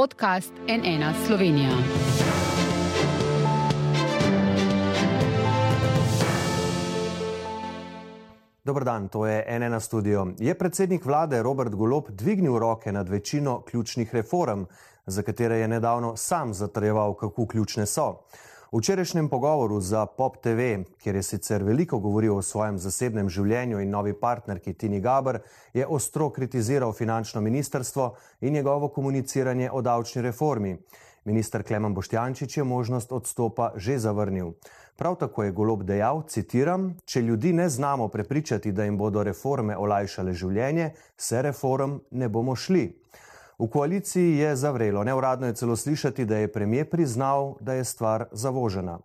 podcast NN Slovenija. Dobr dan, to je NN studio. Je predsednik vlade Robert Golop dvignil roke nad večino ključnih reform, za katere je nedavno sam zatrjeval, kako ključne so. V včerajšnjem pogovoru za Pop TV, kjer je sicer veliko govoril o svojem zasebnem življenju in novi partnerki Tini Gaber, je ostro kritiziral finančno ministrstvo in njegovo komuniciranje o davčni reformi. Ministr Klemen Boštjančič je možnost odstopa že zavrnil. Prav tako je golob dejal, citiram, če ljudi ne znamo prepričati, da jim bodo reforme olajšale življenje, se reform ne bomo šli. V koaliciji je zavrelo, neuradno je celo slišati, da je premijer priznal, da je stvar zavožena.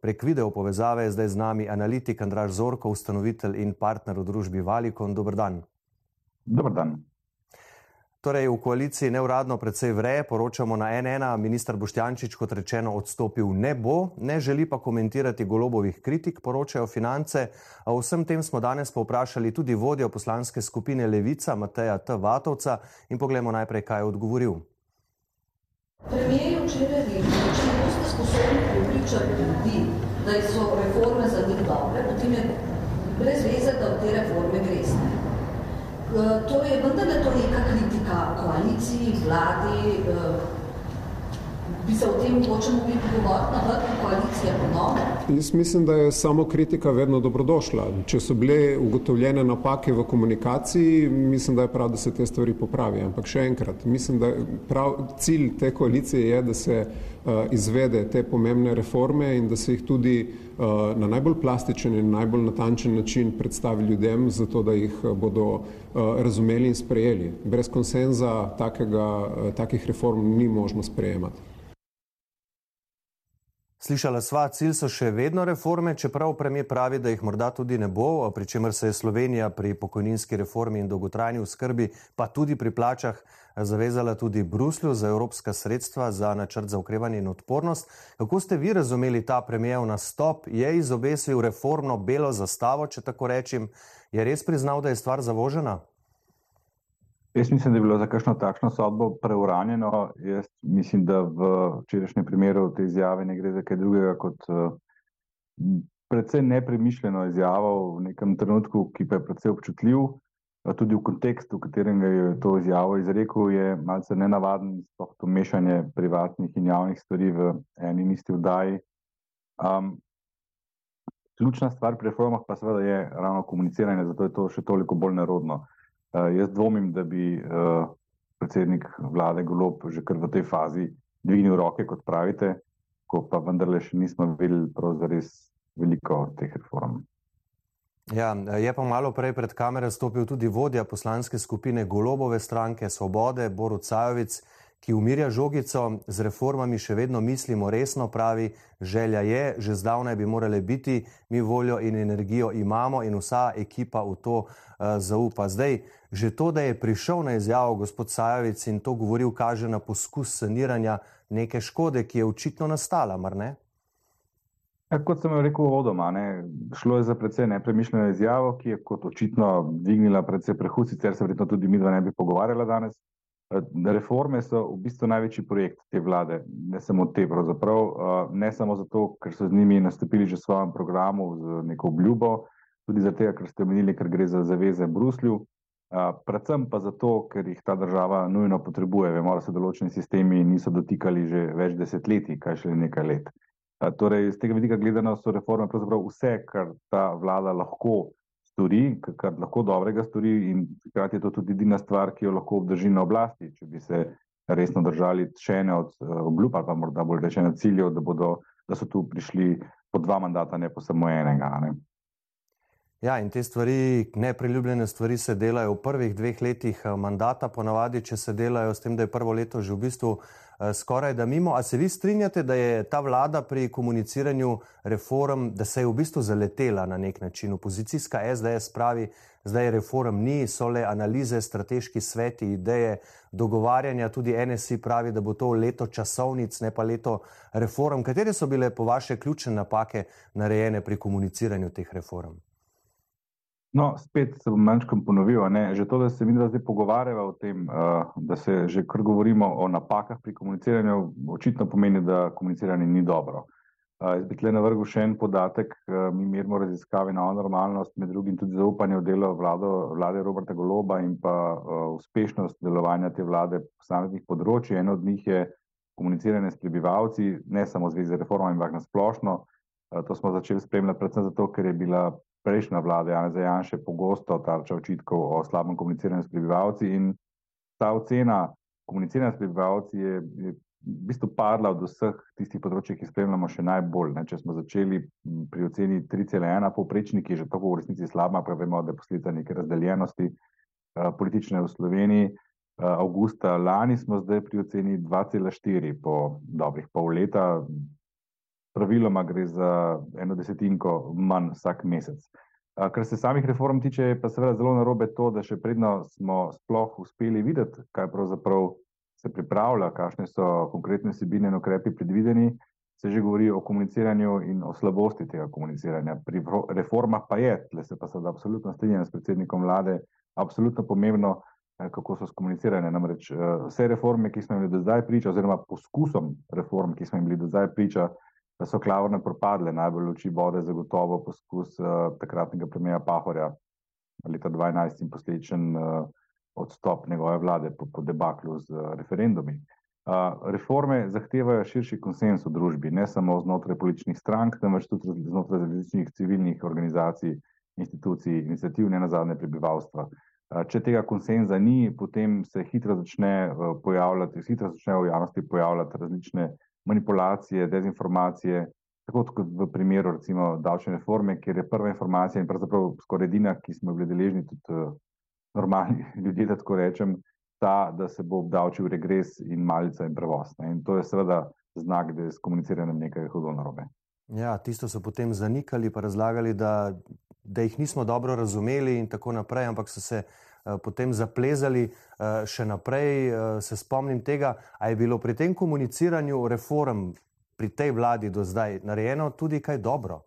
Prek video povezave je zdaj z nami analitik Andraž Zorko, ustanovitelj in partner v družbi Valikon. Dobr dan. Dobr dan. Torej, v koaliciji neuradno predvsej vre, poročamo na NN, ministr Boštjančič, kot rečeno, odstopil ne bo, ne želi pa komentirati golobovih kritik, poročajo finance. O vsem tem smo danes povprašali tudi vodjo poslanske skupine Levica, Mateja T. Vatovca in pogledamo najprej, kaj je odgovoril. Premijer je včeraj rekel, če boste sposobni prepričati ljudi, da so reforme za njih dobre, potem je brez veze, da v te reforme greste. Torej, vendar je to neka kritika koaliciji, vladi, bi se o tem mogoče mogli pogovoriti na vrhu koalicije ponovno? Jaz mislim, da je samo kritika vedno dobrodošla. Če so bile ugotovljene napake v komunikaciji, mislim, da je prav, da se te stvari popravi. Ampak še enkrat, mislim, da prav cilj te koalicije je, da se uh, izvede te pomembne reforme in da se jih tudi uh, na najbolj plastičen in najbolj natančen način predstavi ljudem, zato da jih bodo uh, razumeli in sprejeli. Brez konsenza takega, uh, takih reform ni možno sprejemati. Slišala sva, cilj so še vedno reforme, čeprav premijer pravi, da jih morda tudi ne bo, pri čemer se je Slovenija pri pokojninski reformi in dolgotrajni skrbi, pa tudi pri plačah, zavezala tudi Bruslju za evropska sredstva za načrt za ukrevanje in odpornost. Kako ste vi razumeli ta premijev nastop? Je izobesil reformno belo zastavo, če tako rečem? Je res priznal, da je stvar zavožena? Jaz mislim, da je bilo za kakšno takšno sodbo preuranjeno. Jaz mislim, da v včerajšnjem primeru te izjave ne gre za kaj drugega kot uh, predvsej nepremišljeno izjavo v nekem trenutku, ki pa je predvsej občutljiv. Tudi v kontekstu, v katerem je to izjavo izrekel, je malce nenavaden sploh to mešanje privatnih in javnih stvari v eni in isti vdaji. Um, ključna stvar pri reformah pa seveda je ravno komuniciranje, zato je to še toliko bolj nerodno. Uh, jaz dvomim, da bi uh, predsednik vlade Golop že kar v tej fazi dvignil roke, kot pravite, ko pa vendarle še nismo videli pravzaprav veliko teh reform. Ja, je pa malo prej pred kamere stopil tudi vodja poslanske skupine Golobove stranke Svobode, Borut Cajovic, ki umirja žogico, z reformami še vedno mislimo resno, pravi, želja je, že zdavnaj bi morale biti, mi voljo in energijo imamo in vsa ekipa v to uh, zaupa. Zdaj, že to, da je prišel na izjavo gospod Sajovic in to govoril, kaže na poskus saniranja neke škode, ki je očitno nastala, mar ne? Ja, kot sem rekel vodoma, ne, šlo je za precej nepremišljeno izjavo, ki je kot očitno dvignila precej prehud, sicer se verjetno tudi mi dva ne bi pogovarjala danes. Eh, reforme so v bistvu največji projekt te vlade, ne samo te, pravzaprav, eh, ne samo zato, ker so z njimi nastopili že v svojem programu z neko obljubo, tudi zato, ker ste omenili, ker gre za zaveze Bruslju, eh, predvsem pa zato, ker jih ta država nujno potrebuje. Vemo, da se določeni sistemi niso dotikali že več desetletij, kaj šele nekaj let. Torej, z tega vidika gledano so reforme pravzaprav vse, kar ta vlada lahko stori, kar lahko dobrega stori, in hkrati je to tudi edina stvar, ki jo lahko obdrži na oblasti, če bi se resno držali še ene od uh, obljub, ali pa morda bolj rečeno ciljev, da, bodo, da so tu prišli po dva mandata, ne pa samo enega. Ne. Ja, in te stvari, nepriljubljene stvari, se delajo v prvih dveh letih eh, mandata, ponavadi, če se delajo s tem, da je prvo leto že v bistvu uh, skoraj da mimo. A se vi strinjate, da je ta vlada pri komuniciranju reform, da se je v bistvu zaletela na nek način? Opozicijska SDS pravi, zdaj reform ni, so le analize, strateški sveti, ideje, dogovarjanja. Tudi NSI pravi, da bo to leto časovnic, ne pa leto reform. Katere so bile po vaše ključne napake narejene pri komuniciranju teh reform? No, spet se bom manjkam ponovil. Že to, da se mi zdaj pogovarjava o tem, uh, da se že kar govorimo o napakah pri komuniciranju, očitno pomeni, da komuniciranje ni dobro. Uh, jaz bi tle navrgel še en podatek. Uh, mi merimo raziskave na normalnost, med drugim tudi zaupanje v delo vlado, vlade Roberta Goloba in pa uh, uspešnost delovanja te vlade po posameznih področjih. En od njih je komuniciranje s prebivalci, ne samo v zvezi z reformami, ampak na splošno. To smo začeli spremljati predvsem zato, ker je bila prejšnja vlada Janeza Janše pogosto tarča očitkov o slabem komuniciranju s prebivalci in ta ocena komuniciranja s prebivalci je, je v bistvu padla od vseh tistih področji, ki spremljamo še najbolj. Ne. Če smo začeli pri oceni 3,1 povprečni, ki je že tako v resnici slaba, pa vemo, da je posledica neke razdeljenosti uh, politične v Sloveniji. Uh, avgusta lani smo zdaj pri oceni 2,4 po dobrih pol leta, praviloma gre za eno desetinko manj vsak mesec. Kar se samih reform tiče, je pa seveda zelo narobe to, da še predno smo sploh uspeli videti, kaj pravzaprav se pripravlja, kakšne so konkretne vsebine in ukrepi predvideni, se že govori o komuniciranju in o slabosti tega komuniciranja. Pri reformah pa je, tle se pa seveda absolutno strinjam s predsednikom vlade, absolutno pomembno, kako so skomunicirane. Namreč vse reforme, ki smo jim bili do zdaj priča, oziroma poskusom reform, ki smo jim bili do zdaj priča, da so klavrne propadle, najbolj oči bode zagotovo poskus uh, takratnega premija Pahorja leta 2012 in posledičen uh, odstop njegove vlade po, po debaklu z uh, referendumi. Uh, reforme zahtevajo širši konsens v družbi, ne samo znotraj političnih strank, temveč tudi znotraj različnih civilnih organizacij, institucij, inicijativ, ne nazadnje prebivalstva. Če tega konsenza ni, potem se hitro začne pojavljati, hitro začne v javnosti pojavljati različne uh, manipulacije, dezinformacije, tako kot v primeru recimo davčne reforme, kjer je prva informacija in pravzaprav skoraj edina, ki smo bili deležni tudi uh, normalni ljudje, da tako rečem, ta, da se bo obdavčil regres in malica in prevoz. Ne. In to je seveda znak, da je s komuniciranjem nekaj hudo narobe. Ja, tisto so potem zanikali, pa razlagali, da, da jih nismo dobro razumeli in tako naprej, ampak so se potem zaplezali eh, še naprej. Eh, se spomnim tega, a je bilo pri tem komuniciranju reform pri tej vladi do zdaj narejeno tudi kaj dobro?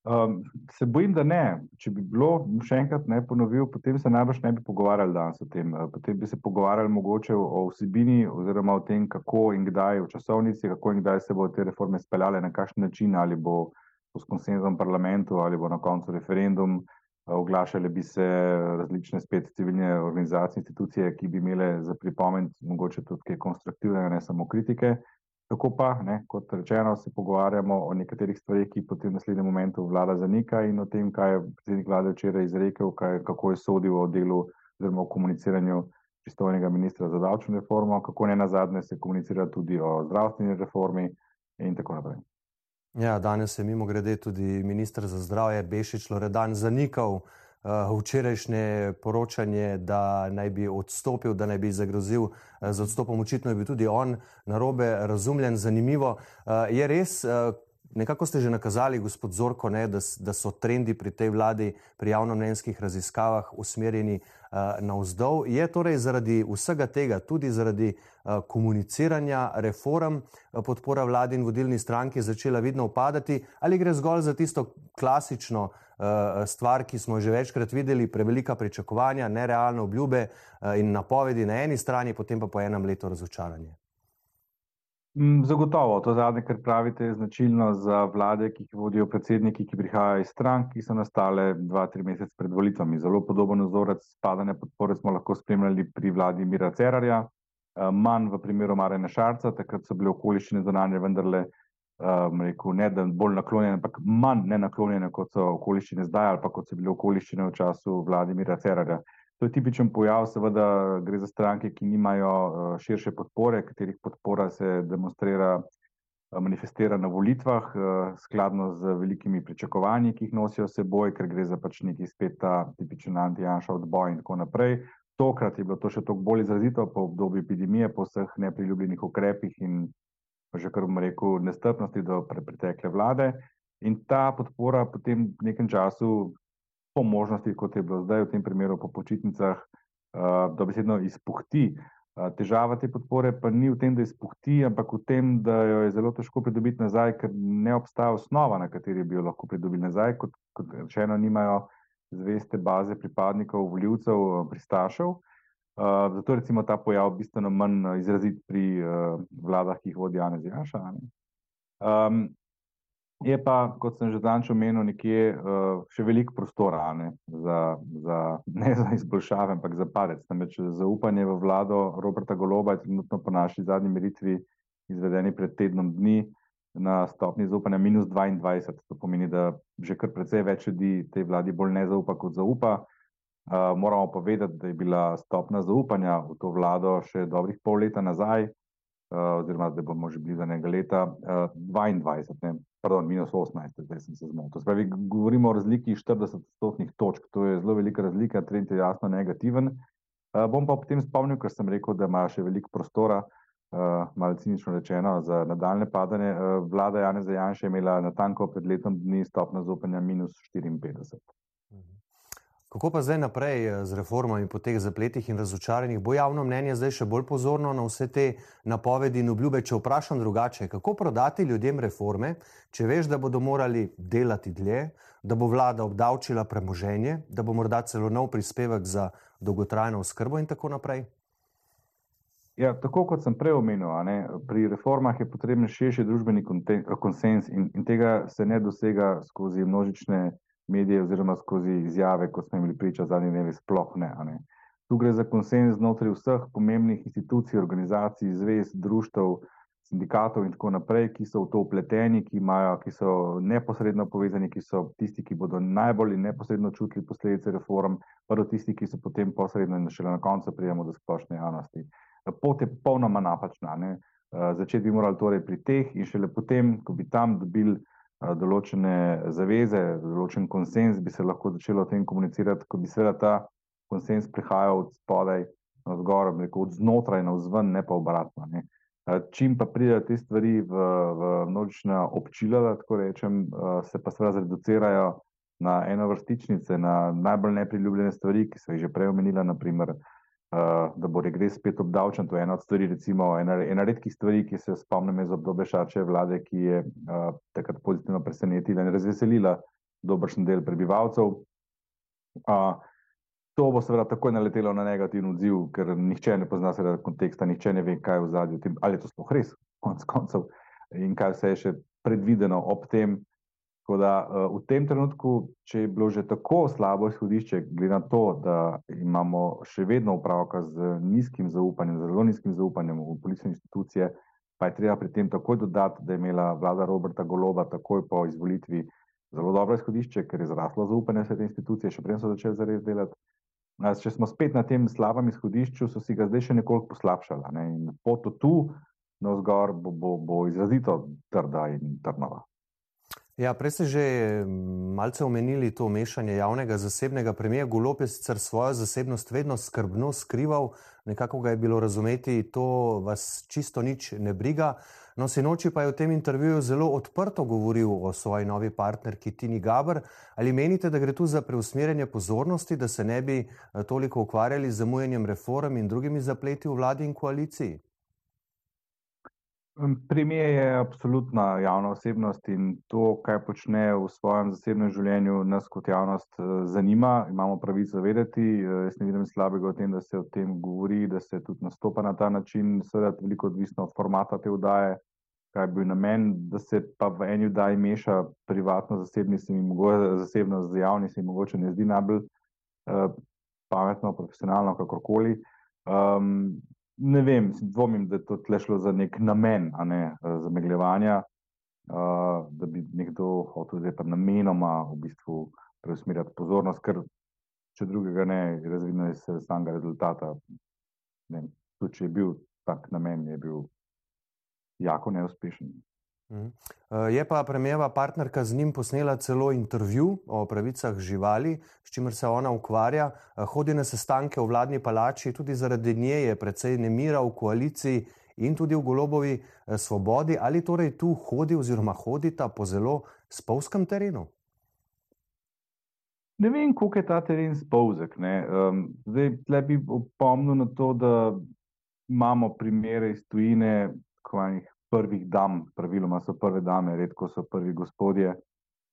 Um, se bojim, da ne. Če bi bilo, še enkrat ne ponovil, potem se najbrž ne bi pogovarjali danes o tem. Potem bi se pogovarjali mogoče o vsebini oziroma o tem, kako in kdaj v časovnici, kako in kdaj se bodo te reforme speljale, na kakšen način, ali bo s konsenzom parlamentu, ali bo na koncu referendum. Uh, oglašale bi se različne spet civilne organizacije, institucije, ki bi imele za pripomen mogoče tudi kaj konstruktivnega, ne samo kritike. Tako pa, ne, kot rečeno, se pogovarjamo o nekaterih stvarih, ki potem v naslednjem momentu vlada zanika in o tem, kaj je predsednik vlade včeraj izrekel, kaj, kako je sodil o delu oziroma o komuniciranju pristojnega ministra za davčno reformo, kako ne nazadnje se komunicira tudi o zdravstveni reformi in tako naprej. Ja, danes je mimo grede tudi ministr za zdravje Bešič Loredan zanikal uh, včerajšnje poročanje, da naj bi odstopil, da naj bi zagrozil uh, z odstopom. Očitno je bil tudi on narobe razumljen. Zanimivo uh, je res, uh, Nekako ste že nakazali, gospod Zorko, ne, da, da so trendi pri tej vladi, pri javnomnenjskih raziskavah usmerjeni uh, navzdol. Je torej zaradi vsega tega, tudi zaradi uh, komuniciranja reform, uh, podpora vladi in vodilni stranki začela vidno upadati, ali gre zgolj za tisto klasično stvar, ki smo že večkrat videli, prevelika pričakovanja, nerealne obljube in napovedi na eni strani, potem pa po enem letu razočaranje? Mm, zagotovo, to zadnje, kar pravite, je značilno za vlade, ki jih vodijo predsedniki, ki prihajajo iz strank, ki so nastale dva, tri mesece pred volitvami. Zelo podoben vzorec spadanja podpore smo lahko spremljali pri vladi Mira Cerarja, eh, manj v primeru Marena Šarca, takrat so bile okoliščine zonanje vendarle, um, rekel, ne bolj naklonjene, ampak manj ne naklonjene, kot so okoliščine zdaj ali pa kot so bile okoliščine v času vladi Mira Cerarja. To je tipičen pojav, seveda gre za stranke, ki nimajo eh, širše podpore, katerih podpora se demonstrira, eh, manifestira na volitvah, eh, skladno z velikimi pričakovanji, ki jih nosijo seboj, ker gre za pač neki spet ta tipičen anti-janša odboj in tako naprej. Tokrat je bilo to še toliko bolj izrazito po obdobju epidemije, po vseh nepriljubljenih ukrepih in že kar bom rekel, nestrpnosti do pre pretekle vlade. In ta podpora potem v nekem času po možnosti, kot je bilo zdaj v tem primeru po počitnicah, uh, dobesedno izpuhti. Težava te podpore pa ni v tem, da izpuhti, ampak v tem, da jo je zelo težko pridobiti nazaj, ker ne obstaja osnova, na kateri bi jo lahko pridobili nazaj. Kot, kot rečeno, nimajo zveste baze pripadnikov, voljivcev, pristašev. Uh, zato je ta pojav bistveno manj izrazit pri uh, vladah, ki jih vodi Janez Janša. Um, Je pa, kot sem že danes omenil, nekje uh, še veliko prostora ne, za, za, ne za izboljšave, ampak za padec. Namreč zaupanje v vlado Roberta Goloba je trenutno po naši zadnji meritvi izvedeni pred tednom dni na stopni zaupanja minus 22. To pomeni, da že kar precej več ljudi tej vladi bolj ne zaupa kot zaupa. Uh, moramo povedati, da je bila stopna zaupanja v to vlado še dobrih pol leta nazaj, oziroma da bomo že blizu enega leta, uh, 22. Ne pardon, minus 18, zdaj sem se zmotil. Spravi, govorimo o razliki 40 stotnih točk, to je zelo velika razlika, trend je jasno negativen. Uh, bom pa potem spomnil, ker sem rekel, da ima še veliko prostora, malo cinično rečeno, za nadaljne padanje. Vlada Janeza Janša je imela na tanko pred letom dni stopna zaupanja minus 54. Kako pa zdaj naprej eh, z reformami po teh zapletih in razočaranjih? Bo javno mnenje zdaj še bolj pozorno na vse te napovedi in obljube? Če vprašam drugače, kako prodati ljudem reforme, če veš, da bodo morali delati dlje, da bo vlada obdavčila premoženje, da bo morda celo nov prispevek za dolgotrajno oskrbo in tako naprej? Ja, tako kot sem prej omenil, ne, pri reformah je potreben širši družbeni konsens in, in tega se ne dosega skozi množične medije oziroma skozi izjave, kot smo imeli priča zadnji dnevi, sploh ne, ne. Tu gre za konsens znotraj vseh pomembnih institucij, organizacij, zvez, društev, sindikatov in tako naprej, ki so v to upleteni, ki, imajo, ki so neposredno povezani, ki so tisti, ki bodo najbolj neposredno čutili posledice reform, pa do tisti, ki so potem posredno in šele na koncu prijemo do splošne javnosti. Pot je popolnoma napačna. Ne? Začeti bi morali torej pri teh in šele potem, ko bi tam dobili določene zaveze, določen konsens, bi se lahko začelo o tem komunicirati, ko bi seveda ta konsens prihajal od spodaj na zgor, od znotraj na vzven, ne pa obratno. Ne. Čim pa pridejo te stvari v, v množična občila, da tako rečem, se pa seveda zreducirajo na eno vrstičnice, na najbolj nepriljubljene stvari, ki so jih že prej omenila, naprimer da bo regres spet obdavčen. To je ena od stvari, recimo ena, ena redkih stvari, ki se spomnim iz obdobja Šarčeve vlade, ki je uh, takrat pozitivno presenetila in razveselila dobršen del prebivalcev. Uh, to bo seveda takoj naletelo na negativen odziv, ker nihče ne pozna seveda konteksta, nihče ne ve, kaj je v zadju, ali je to sploh res, konc koncev, in kaj vse je še predvideno ob tem, Tako da uh, v tem trenutku, če je bilo že tako slabo izhodišče, glede na to, da imamo še vedno upravka z nizkim zaupanjem, zelo nizkim zaupanjem v politične institucije, pa je treba pri tem takoj dodati, da je imela vlada Roberta Goloba takoj po izvolitvi zelo dobro izhodišče, ker je zraslo zaupanje v te institucije, še prej so začeli zares delati. Če smo spet na tem slabem izhodišču, so si ga zdaj še nekoliko poslabšali. Ne? Pot od tu na vzgor bo, bo, bo izrazito trda in trnova. Ja, prej ste že mm, malce omenili to mešanje javnega in zasebnega. Premijer Golop je sicer svojo zasebnost vedno skrbno skrival, nekako ga je bilo razumeti, to vas čisto nič ne briga. No, sinoči pa je v tem intervjuju zelo odprto govoril o svoji novi partnerki Tini Gabr. Ali menite, da gre tu za preusmerjanje pozornosti, da se ne bi eh, toliko ukvarjali z zamujanjem reform in drugimi zapleti v vladi in koaliciji? Premijer je absolutna javna osebnost in to, kaj počne v svojem zasebnem življenju, nas kot javnost eh, zanima. Imamo pravico vedeti. Eh, jaz ne vidim slabega v tem, da se o tem govori, da se tudi nastopa na ta način. Seveda, veliko odvisno od formata te vdaje, kaj bi bil namen, da se pa v eni vdaji meša privatno, zasebni, se mi mogoče, zasebno z javni, se mi mogoče ne zdi najbolj uh, pametno, profesionalno, kakorkoli. Um, ne vem, dvomim, da je to šlo za nek namen, ne, zamegljevanja, uh, da bi nekdo hotel zdaj pa namenoma v bistvu preusmerjati pozornost, ker če drugega ne, razvidno je iz samega rezultata. Ne, tudi če je bil tak namen, je bil jako neuspešen. Mhm. Eh, je pa premijeva partnerka z njim posnela celo intervju o pravicah živali, s čimer se ona ukvarja. Eh, hodi na sestanke v vladni palači, tudi zaradi nje je precej nemira v koaliciji in tudi v golobovi eh, svobodi. Ali torej tu hodi oziroma hodita po zelo spolskem terenu? Ne vem, koliko je ta teren spolzek. Um, zdaj, tle bi opomnil na to, da imamo primere iz tujine, kvanjih prvih dam, praviloma so prve dame, redko so prvi gospodje,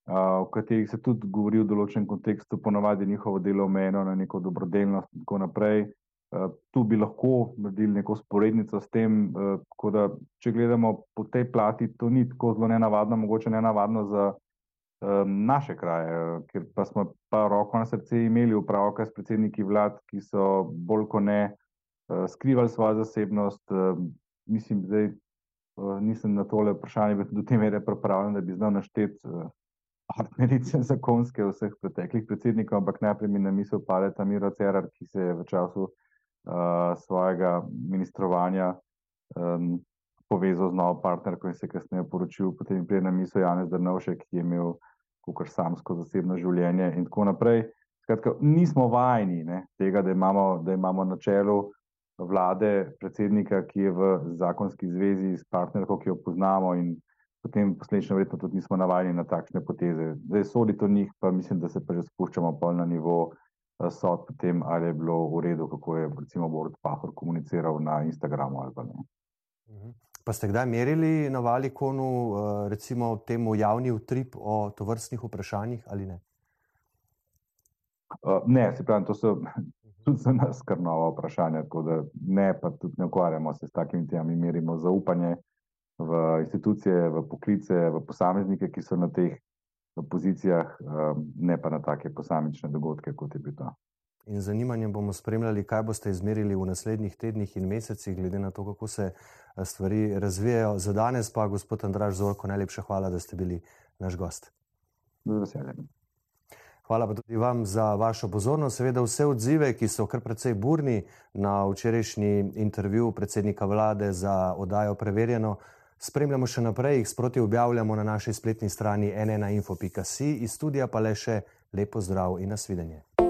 v katerih se tudi govori v določenem kontekstu, ponovadi njihovo delo omejeno na neko dobrodelnost in tako naprej. Tu bi lahko naredili neko sporednico s tem, tako da če gledamo po tej plati, to ni tako zelo nenavadno, mogoče nenavadno za naše kraje, ker pa smo pa roko na srce imeli upravka s predsedniki vlad, ki so bolj kot ne skrivali svojo zasebnost. Mislim, zdaj nisem na tole vprašanje do te mere pripravljen, da bi znal našteti partnerice zakonske vseh preteklih predsednikov, ampak najprej mi na misel pade ta Miro Cerar, ki se je v času svojega ministrovanja povezal z novo partnerko in se kasneje poročil, potem pride na misel Janez Drnovšek, ki je imel kakor samsko zasebno življenje in tako naprej. Skratka, nismo vajeni ne, tega, da imamo, da imamo na čelu vlade predsednika, ki je v zakonski zvezi s partnerko, ki jo poznamo in potem posledično verjetno tudi nismo navajeni na takšne poteze. Zdaj sodi to njih, pa mislim, da se pa že spuščamo pol na nivo sod potem, ali je bilo v redu, kako je recimo Borut Pahor komuniciral na Instagramu ali pa ne. Pa ste kdaj merili na Valikonu recimo temu javni utrip o tovrstnih vprašanjih ali ne? Ne, saj pravim, to so tudi za nas kar nova vprašanja, tako da ne, pa tudi ne ukvarjamo se s takimi temami, merimo zaupanje v institucije, v poklice, v posameznike, ki so na teh pozicijah, ne pa na take posamične dogodke, kot je bil ta. In zanimanjem bomo spremljali, kaj boste izmerili v naslednjih tednih in mesecih, glede na to, kako se stvari razvijajo. Za danes pa, gospod Andraž Zorko, najlepša hvala, da ste bili naš gost. Z veseljem. Hvala pa tudi vam za vašo pozornost, seveda vse odzive, ki so kar precej burni na včerajšnji intervju predsednika vlade za oddajo Preverjeno. Spremljamo še naprej, jih sproti objavljamo na naši spletni strani nnainfo.si, iz studia pa le še lepo zdrav in nasvidenje.